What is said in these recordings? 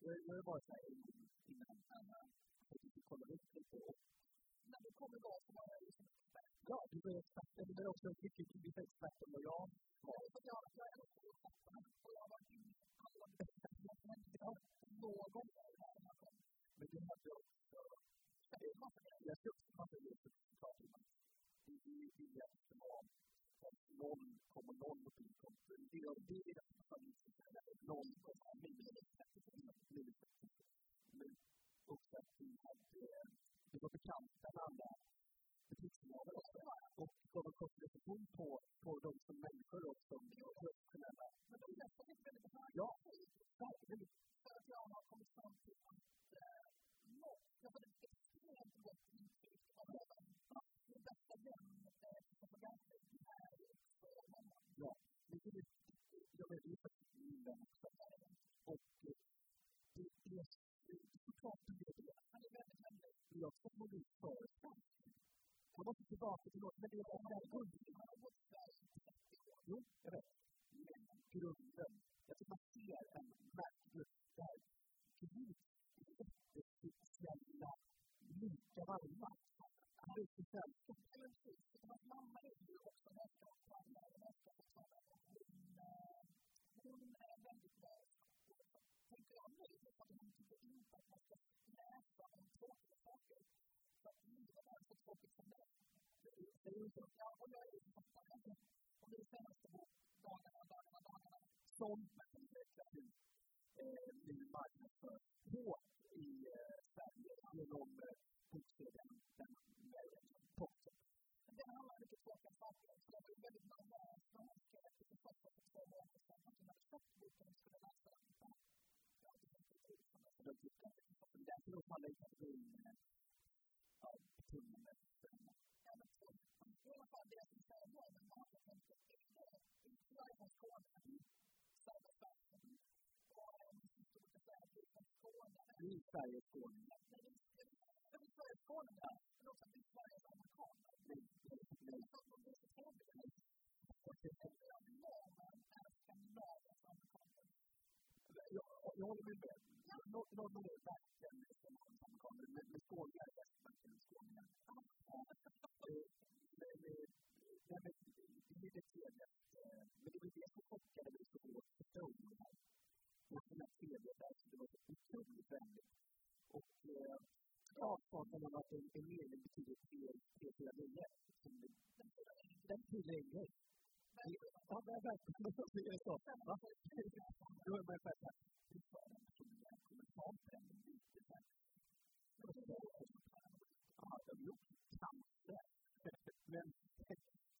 Jag har varit så här innan Anna kollade upp lite när det kommer igång så var jag liksom expert. Ja, du var expert. Du var också mycket lite expert än vad jag var. Jag är också expert och jag var inne i alla böcker. Någon gång var jag med. Men du hade också... Jag tror också att man blir resultat i viljan som var 0,0 på inkomsten. Det är det som är 0,9 Men också att vi det var bekanta med andra butiksinnehavare också. Och gav en kompensation på, på de som människor också, som Jo, jag vet. Men grunden, jag tycker man ser en märklig, det här jättespeciella, lika varma. Han är så svenska. Precis, mamma är ju också och nätskapare. Hon, är väldigt bra tänker jag nu, för att hon tycker inte att man ska läsa om tråkiga saker. För att livet är så tråkigt som det är. Det är ju så. Jag är ju. Och nu senaste dagarna, dagarna, dagarna. som verkligen eh, blir marknadsförd hårt i eh, Sverige genom eh, bokserien Den vägen Toppen. Men det handlar om mycket tråkiga saker. Så jag var ju väldigt nervös när hon skrev till författare för två månader sedan att hon hade köpt boken och skulle läsa den. Jag har inte tänkt ut ut som Och då tyckte jag att det därför då faller i kategorin eh, av I alla fall det jag skulle säga var med Marta tänkte är det, är från Skåne, södra Sverige. Och min syster brukar säga att vi är från Skåne. Vi är Sveriges Skåne. Men vi är Sveriges Skåne, men också att vi är Sveriges amerikaner. Nej, nej. Så att de är så trevliga. Och jag vill normen är Skandinaviens amerikaner. Jag, håller med dig. Nå- Norrman är verkligen avsaknaden av att en, en mening betyder tre, tre, fyra linjer. Som det- Den fyller en grej. Ja, det är verkligen så. det är så. Då är man själv såhär, hur sa den personen den kommentaren på den lite såhär. Ja, de har gjort kanske. Men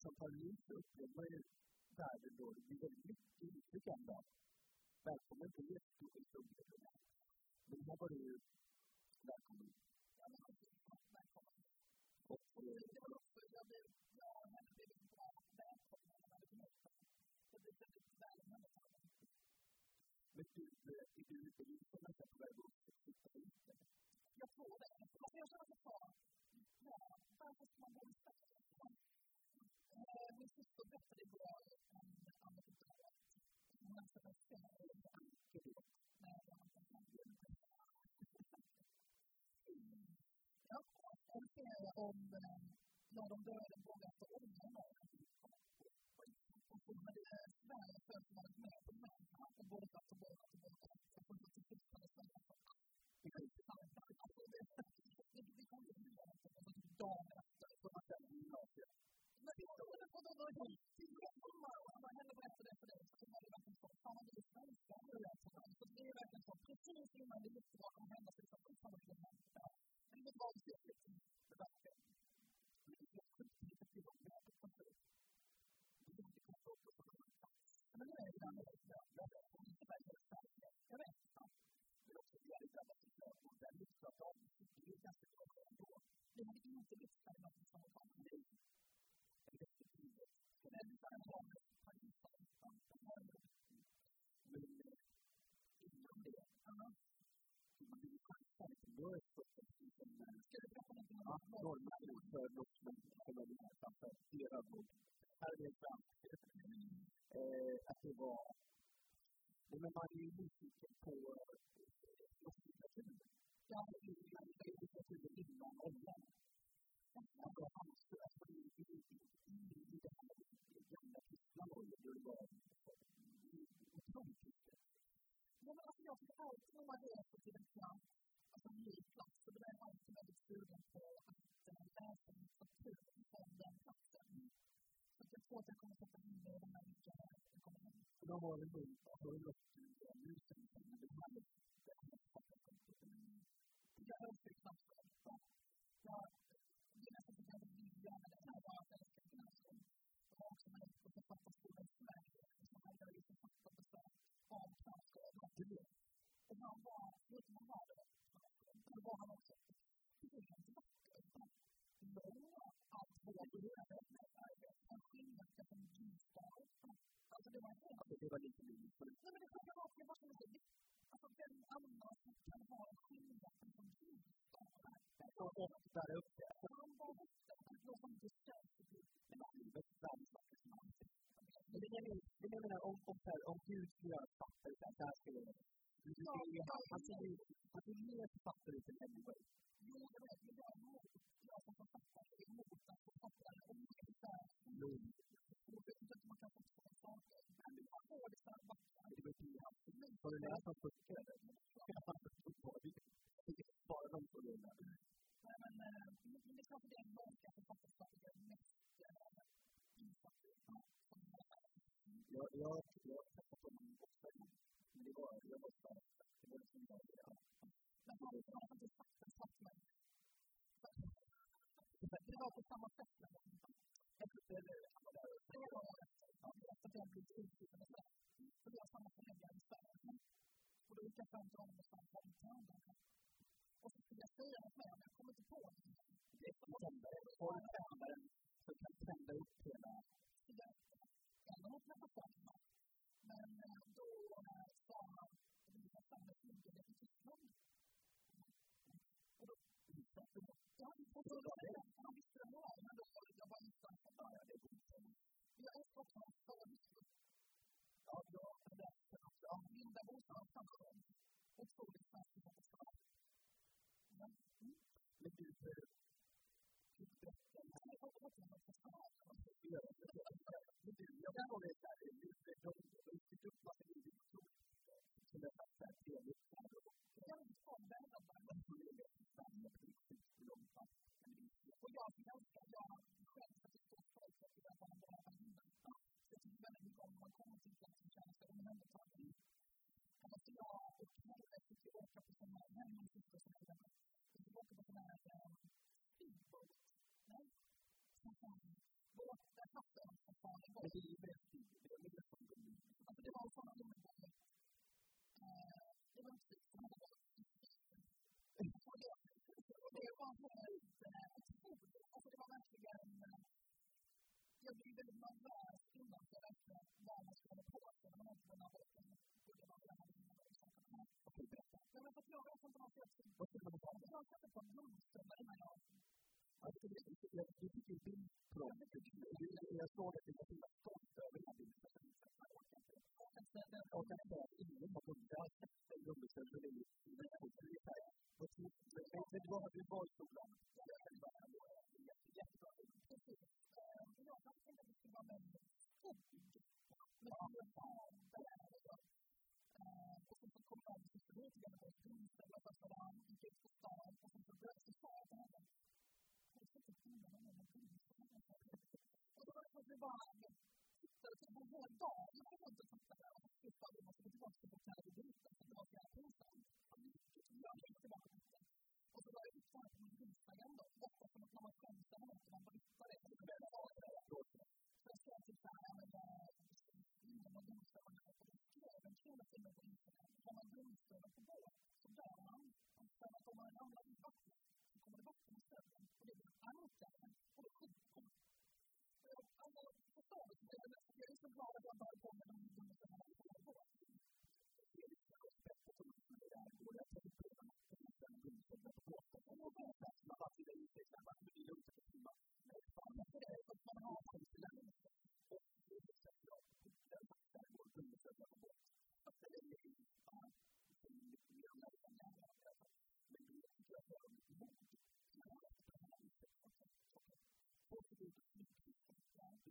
som Caroline så upplever ju världen då, det blir väldigt mycket intryck ändå. Välkommen till jättestor historia. Men här var det ju välkommen. Men du, är du belyst en serie om eh, när de började våga stå undan Och så hade Sverige först varit med på de här och båda och båda och båda. Så hon var till sist hade Sverige fått det är intressant. Alltså, det, det, det kommer ju bli dagen efter. Som man sen i gymnasiet. Men det var då var det tidigare sommar, och när henne berättade för dig, så var det verkligen så, fan vad du är svenska, nu läser man. Så det är verkligen så, precis innan det gick bra, kommer hända sig så, fan vad det är hända. Men det var ju helt det verkligen. Men det är helt sjukt, det är till och med det som är det är inte komma upp på sådana plats. Men nu är det där med det, jag vet, och inte väldigt starkt. jag vet. Men också, vi hade drabbats av körkort, där livsklart av, det är ganska bra ändå. Vi hade inte lyft med något som var kvar. Nej. Men det är livet. Så det är lite en vanlig paniksak. Men innan det, man Ska om för vuxna som utanför deras bord. Här är det fram. Att det var... Men man är ju nyfiken på litteraturen. Ja, man är litteraturen innan oljan. Alltså, hans, alltså, i, det gamla kristna Norge, det var otroligt kristet. Men jag tycker alltid när man reser till en plats, som ny plats. Och det där var inte väldigt sugen på att läsa min kultur om den platsen. Så jag tror att jag kommer sätta in mig i det här mycket när jag kommer hem. Då var det då, har du lust att göra nu? Det här är Alltså det var helt... Alltså, det var lite minus. Nej, men det sjuka var att jag var så mycket... Alltså vem annars kan ha en skinnjacka från Ljusdal? Och, och där uppe. Han var uppe, det var som det känns. Livets dansare. Men det är det jag menar, om, om, så här, om Gud skulle göra ett papper, så här, så här ska jag göra. Han ser ju han ser mer författare ut än Hemingway. Jo, jag vet, men jag är emot, jag som författare är emot att författare omskrivs Lugn. och jag tycker att man kan få hans. Har du läst hans böcker eller? Jag har inte fått på det. Bara de två rullar. Nej, men men det är klart att det är norska författarskap jag är mest insatt i. Jag, jag, har träffat honom också. Men det var, jag var stark. Det var liksom jag. Men han har inte sagt en sak med Det var på samma sätt med honom. Eller, han var där. Flera år efter. Jag vet att jag blivit utgiven i Sverige. För vi har samma. olika samtal som kommer Och så skulle jag säga något mer, men jag kommer inte på det. Det är som händer, får en tränare som kan tända upp hela... Ändå måste jag få fram Men eh, då eh, sa han, det blir nästan ett inlägg i Tyskland. Och då utsatte jag Ja, och då var det han visste det var, men då var det jag var att för det. Jag är fortfarande så. Ja, jag har är älskar också hans födelsedag. Ja, ja, det där. Ja, Linda Boström kanske. Otroligt svensk författarskap. Men, Men du, du berättar den här. Men du, jag kan hålla det här. De fick upp massa grejer som är så här trevligt. Väldigt bra världar. Och jag älskar, jag själv har tyckt att folk har tyckt att väldigt mycket om man kommer till en plats och känner sig omhändertagen. måste jag och Kalle fick tillbaka på sån här, nej min syster som är hemma, vi på sån här speedboat. Nej? Båt där katten som fan är Men det är ju väldigt det är väldigt Alltså det var en sån underbar. Det var inte som hade varit och det var helt otroligt. Alltså det var verkligen... Jag blev väldigt nervös jag vet inte vad jag skulle... Vad skulle man ta? Jag satte på en blomströmma innan jag... Alltså, du fick ju bild på dem. Jag såg att du var så himla stolt över den här vunnit. Jag har undrat en undersökning. Det är så här. En hel dag jag var runt och tittade och flyttade och måste gå tillbaka till hotellet och byta för det var så jävla pinsamt. Jag gick tillbaka dit. Och så la jag upp det här på min Instagram då. Ofta som att när man skämtar med något och man berättar det. Så jag skrev typ så här, ja men jag ingen har domstolarna och då skrev en kille till mig på Instagram. Har man domstolar på båt så dör man. För att om man ramlar i vattnet så kommer det vatten i stöden och det blir ankare och då skjuter man. Alltså,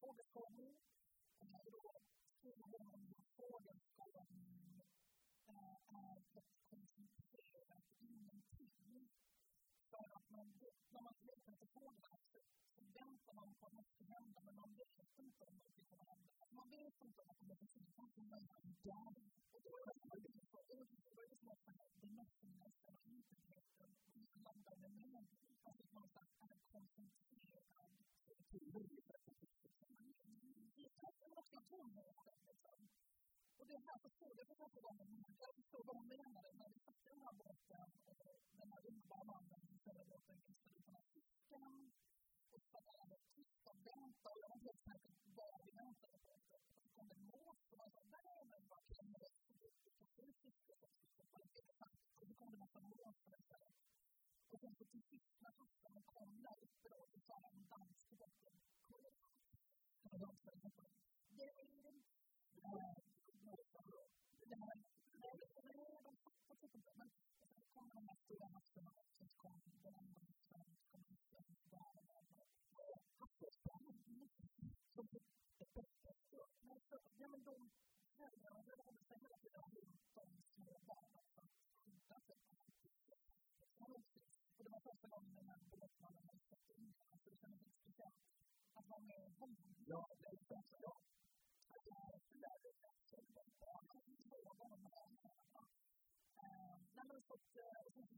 både kommer och skolan och vården som the väldigt koncentrerad ingenting. För att man, när man vet att det går där så väntar man på att något ska hända men man vet inte om någonting kommer hända. Man vet inte om man kommer att få sin kompis, man är där. Och det här förstod jag för första gången. Jag förstod vad hon menade när vi satt i den här båten och den här underbara mannen som körde båten kastade ut den här fisken. Och så var det tyst och vänta och jag var helt säker på vad vi väntade på. Och så kom det en mås och man sa nej men vad kan det Vi kastade ut fisken och så kom det lite snabbt och så kom det en massa måsar istället. Och sen så till sist när fisken kom där uppe då så sa en dans på botten. Kolla. Det var de som hade hoppat. Det är Ja, det är så, ja. Nej, men så att, och sen så såg vi människor som träffade. Och då tyckte man bara liksom. Och sen så såg jag var barn, jag var barn och barn. Nej, mer också, det är det bästa liksom, att det här är värde, och så här stora, att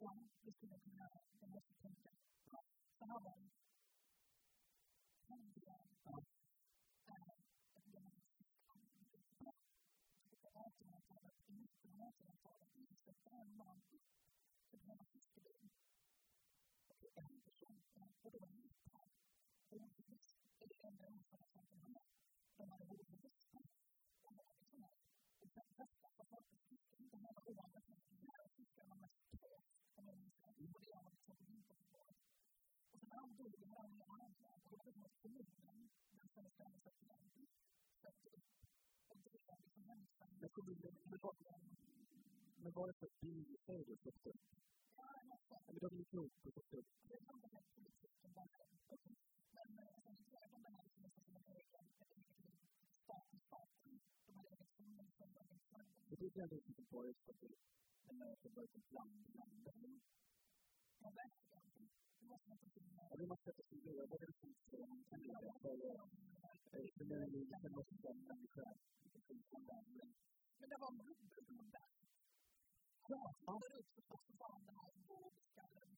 Ibyo byose byari den svenska ansökningen. Så att det är liksom hemskt. Jag kommer ihåg, men var det för att du säger det så ofta? Ja, Eller de gick? Det är nog den här politiken bara. Men sen så gör de här som nästan som en egen stat i staten. De har legat som en själv. Det är det jag tänker på, just att det är ett land i. Det måste man Och det måste jag fundera på. Vad är det som kan göra för förmögenheten och den människan? Men det var gubbgubben. Ja. Han går upp och så sa han det här bågskallen.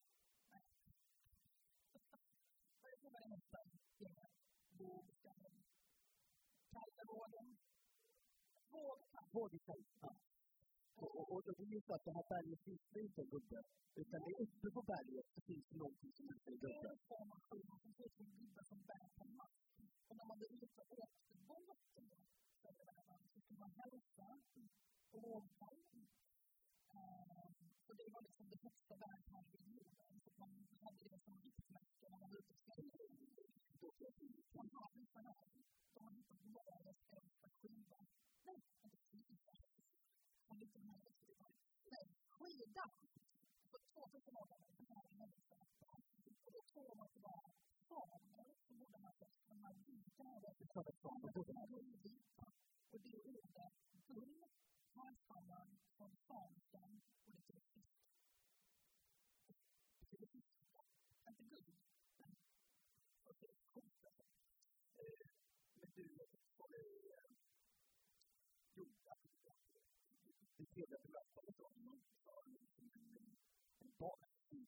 Vad är det som det Bågskallen. Kallevågen. Vågkallen. Och, och, och det är ju så att det här berget finns det inte en gubbe, utan det är uppe på berget så finns det någonting som heter en gubbe. 下，不错，这是我们的这个内容，不错，这个错，错，我们全部的那什么，第一，第二个，第，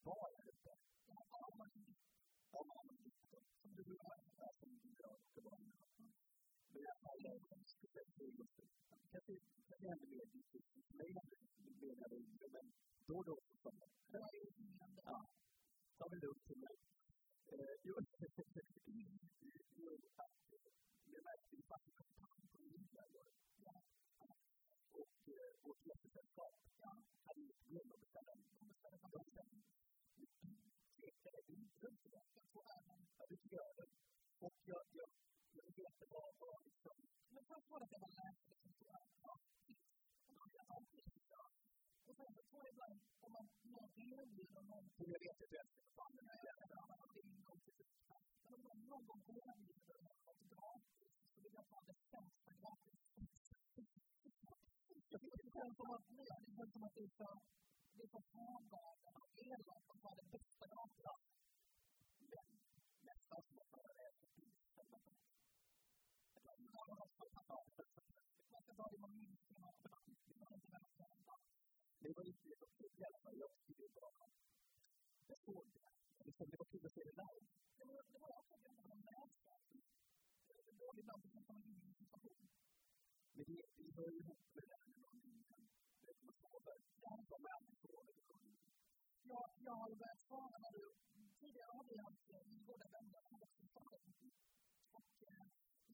どうやるって、なんかあんまり、あんまり、それぐらいの感じではなくて、で、最大の仕組みをして、決定、決定案で、メインで、メインで、堂々としたの。それは有意義なんだ。食べるわけない。えー、よし、åker åker efter sällskap. Han hade inget problem att beställa, beställa familjen. Vi runt det. Jag tror även, ja det tycker jag. är det. Och jag, jag, jag vet inte vad, vad liksom, Men först var det att jag var läkare som tog över. Ja, och då är jag alltid ja. Och sen så tror jag ibland om man någon erbjuder någonting. jag vet att du älskar fan den här jäveln. Det är ingen konstigt. Men om någon någon gång erbjuder något gratis så vill jag ha det sämsta gratis. Jag tycker det känns som att nej, det känns som att det är bli förvånad när man ger dem som har det bästa de har. Men nästa år får. Det är ju någon Man ska ta det man minns i någon annan. Det var Det var inte det som tidigare var jag skrev bara. Jag såg det. Liksom, det var kul att se det live. Det var det som gjorde det med Det var ibland som man minns information. Men det hör ju ihop med det där med någon det som sover. De är aldrig sover. Jag, jag har börjat svara när du... Tidigare har vi haft eh, min goda vänner som också svarat. Och eh,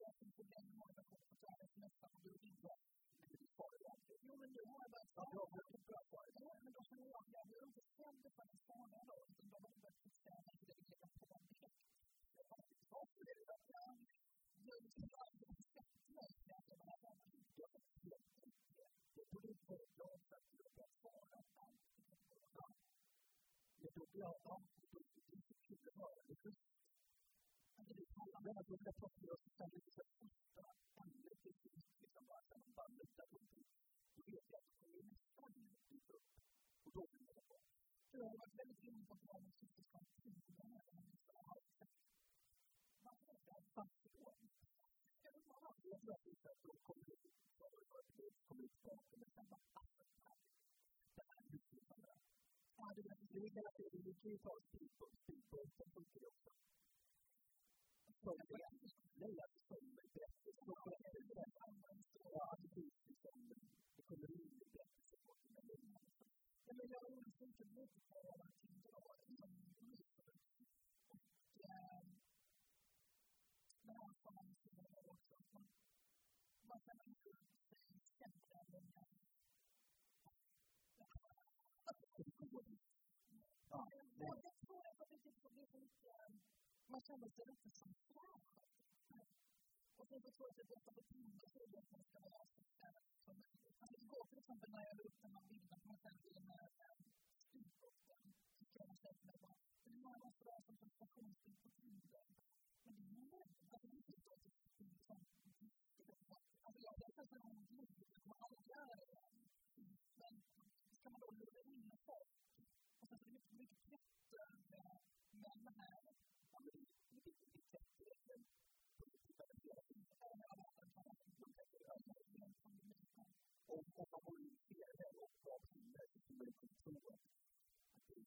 jag fick problem med många gånger för att jag hade smsat och du inte. Men du svarar ju aldrig. Jo, men nu har jag börjat Ja, svara. du har börjat bra svar. Ja, men då känner jag att jag blir inte ställd för att svara då, utan de har börjat fixa mig till det vill lägga på en direkt. Jag har inte svar på det 会左右的这个错误的方向，也就不要当时就已经是去之后的事情。那你看到没有？就是说，比如说像这些不实的，那你？不，不要。不不，tror att det är att de kommer ut kommer ut tillbaka med samma Det här är utbildande. Ja, det är hela tiden, vi kan ju ta speedboat, speedboat, den funkar ju också. För det är nej, att det kommer bättre, så bättre, ja, det finns liksom, det kommer in i bättre support med lugna. Ja, men jag understryker lite på tidigare som man känner sig lite som och sen så tror jag att det är på timmar så är det att man ska vara så snäll som möjligt. Alltså igår till exempel när jag la upp den här bilden på mig själv i den här styrboken så skrev jag själv mig bara, det här måste vara som prestationsbild på Tinder. Men det är ju alltså det är inte så att det är som om, om man går in i det och gav så skulle man kunna tro att, att det är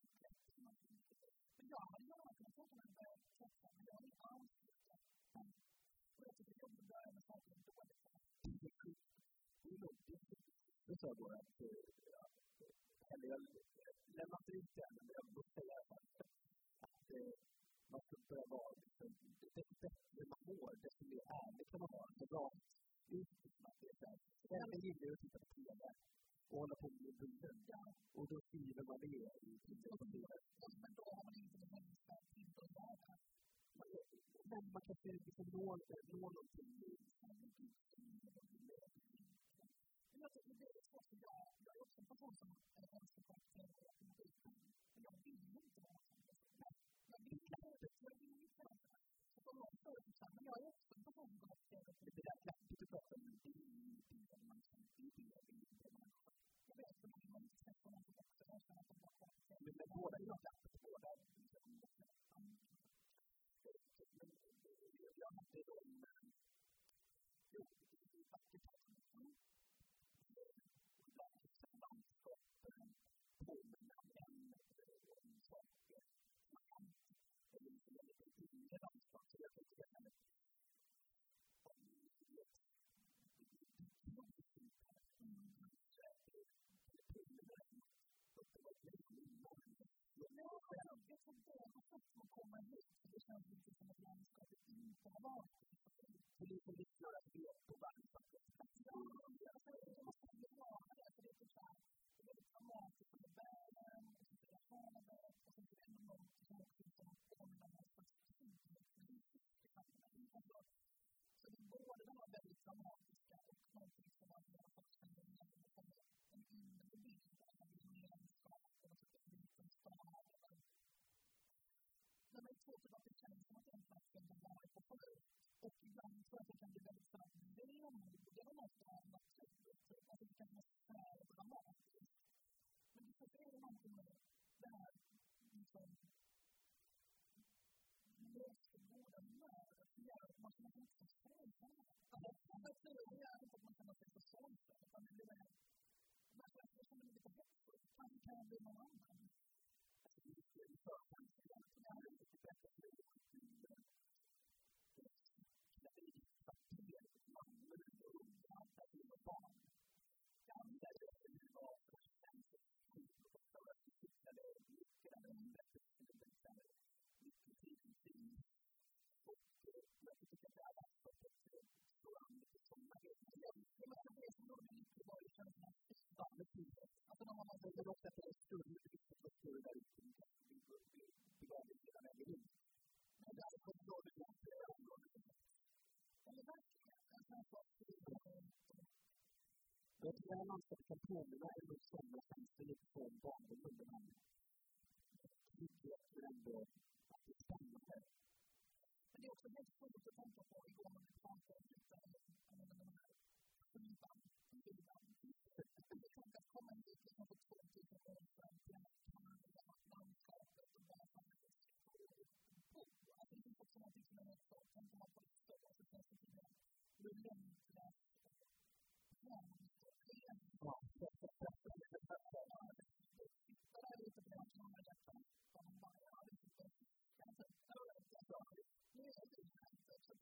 rätt. Men jag hade gärna kunnat tänka mig att börja testa, men jag har inte alls gjort det. Och jag tycker det är jobbigt att börja med saker som är dåligt. Det är nog det sa då att, eller jag lämnar inte ut det men jag vill säga i alla att man ska börja vara, liksom, desto bättre man mår, desto mer ärlig kan man vara. Så rakt Väldigt gillar att titta på TV och hålla på med bilder. Och då skriver man det i. Men då har man inte Tinder att göra. Men man kanske liksom når, når någonting i jag tycker det är svårt för jag, jag är också en person som 我的梦想，我的啊，就是希望，这是我应该就是自己做的事情。嗯，对。Jag tror har varit på förut. Och ibland tror jag att det kan bli väldigt starkt vemodig av något annat naturligt. Alltså det kan vara sådär dramatiskt. Men det kanske är någonting med det här liksom löser båda humöret som gör att man känner sig inte så sorgsen. Jag tror det gör inte att man känner sig så sorgsen, utan det blir mer man känner mig lite hoppfull. Kanske kan jag bli någon annan. Alltså, det är för Alltså när man har fått upp det på större, större där ute, begravningssidan äger rum. Men det är alltså kontrollen flera områden. Eller verkligen, en sån sak jag tror att påminna en om sådana tjänster lite från barndomen. Trygghet, men ändå att det spännande. Men det är också helt sjukt att tänka på igår när vi pratade om inte komma hit liksom för 2000 år sedan till den här karga landskapet och bara så. Alltså det finns också någonting som är rätt så, tänker man på det så, så känns det som en relentless hemskt och rent.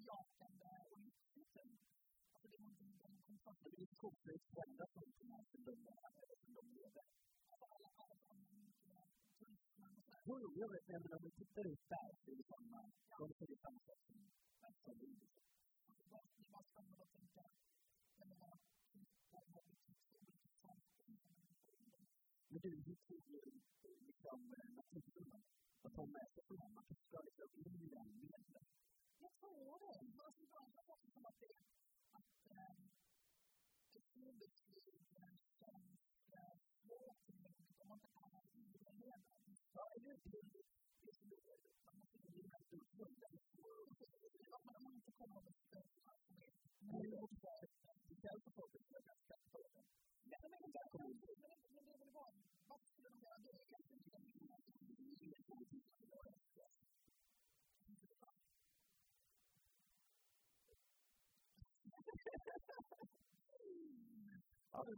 bejakande och livskristen. Alltså det är någonting som kommer fram till. Det är coolt, det är kända som de lever. Alltså alla alla som. Jo, jo, jag vet, men om vi tittar ut där så är det samma, de ser samma sak som som vi. Det är bara spännande att tänka, Men du, hur tror du liksom naturen att ta med sig från man ska liksom in i den medlen? Jag tror det. Jag som var så fort som att det gjordes till en svensk vårdtillgång som man inte hade i den redan. Jag är ju till det som är man måste ju bli helt uppbunden. Man har inte kommit med stödjande som är möjligt för hälsofolket att göra skatt på den. Men det är väl bara, vad skulle de göra då? Sa du?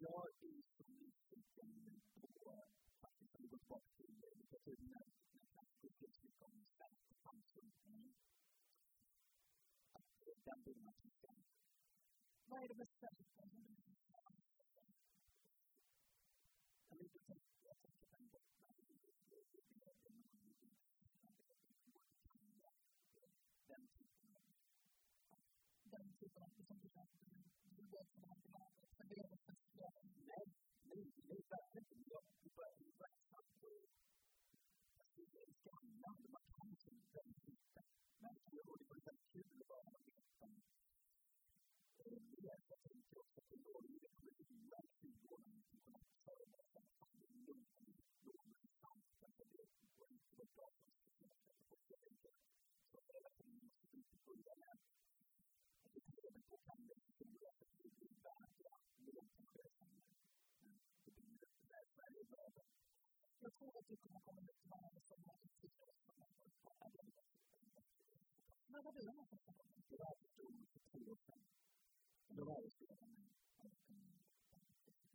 Jag är så nyfiken på, faktiskt, om vi går tillbaka till litteraturen, när det skrivs mycket om svensk framsynning. Att den problematiken. Vad är det väsentliga? Jag vet inte, jag tänker på en bottna i den typen av Den typen av liksom, du går till den här världen, för det är det väsentliga. Nej, nej, nej, verkligen inte. Jag börjar bli verksam på det gamla, man kan så väldigt lite. Men det var väldigt kul att bara veta mer. Jag tänker också på Norge, det kommer bli en 20 år som kommer att föra sig att det är lugnt och långsamt. Men det går inte att bra som speciellt på jag tänker så relationen måste vi inte börja med. Det kommer på kan det stora för det blir värdiga långsamma som det blir när Sverige behöver. Jag tror att du kommer komma ut med en som har ett tidigare som har varit på alla Men vad blir det för något? Det var för två år sedan. Då var det så. Vad är det för en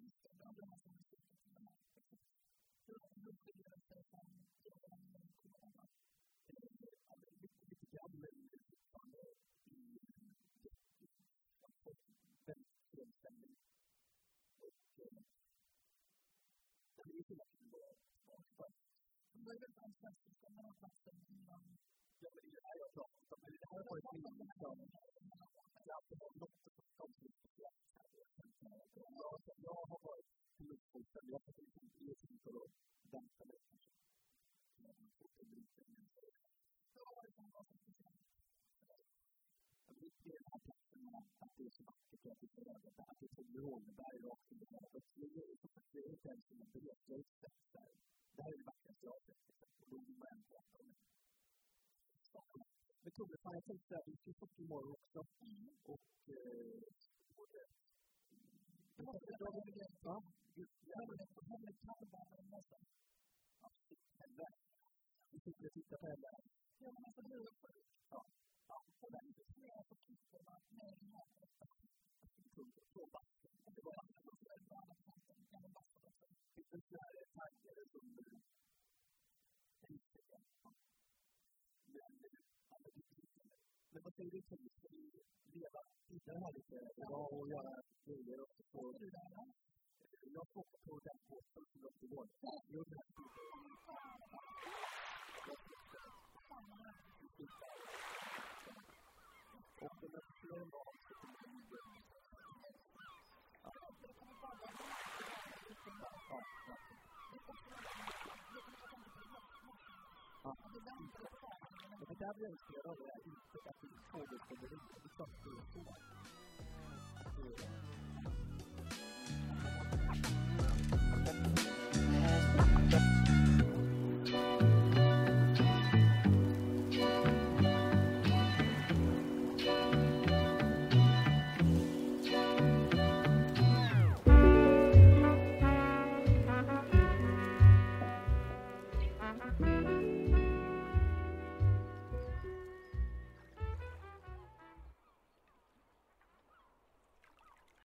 svensk som har platsen innan? 唔係嘅，但係始終發生啲嘛，有啲嘢有做，甚至啲開會嘅時候，大家都冇碌到，都唔知點樣，所以我覺得我可唔可以，要做啲嘢。Tobbe, fan jag tänkte att vi ska få imorgon också. Och... Både... Det måste jag dra vidare. Ja. Jag hade en hemlig kallbana i morse. Ja, shit. Henne. Vi sitter och tittar på henne. Ja, men alltså du är sjuk. Ja. Ja. Och den är tre på klipporna med i havet. På vatten. Det var en som skulle vara vatten. En vatten också. En sån här taggare som... Men vad säger du till Ska vi leva vidare här lite idag och göra grejer och så? Jag får på den båten som jag inte går. Jo, det här Och den här Det där blir övertygad om är inte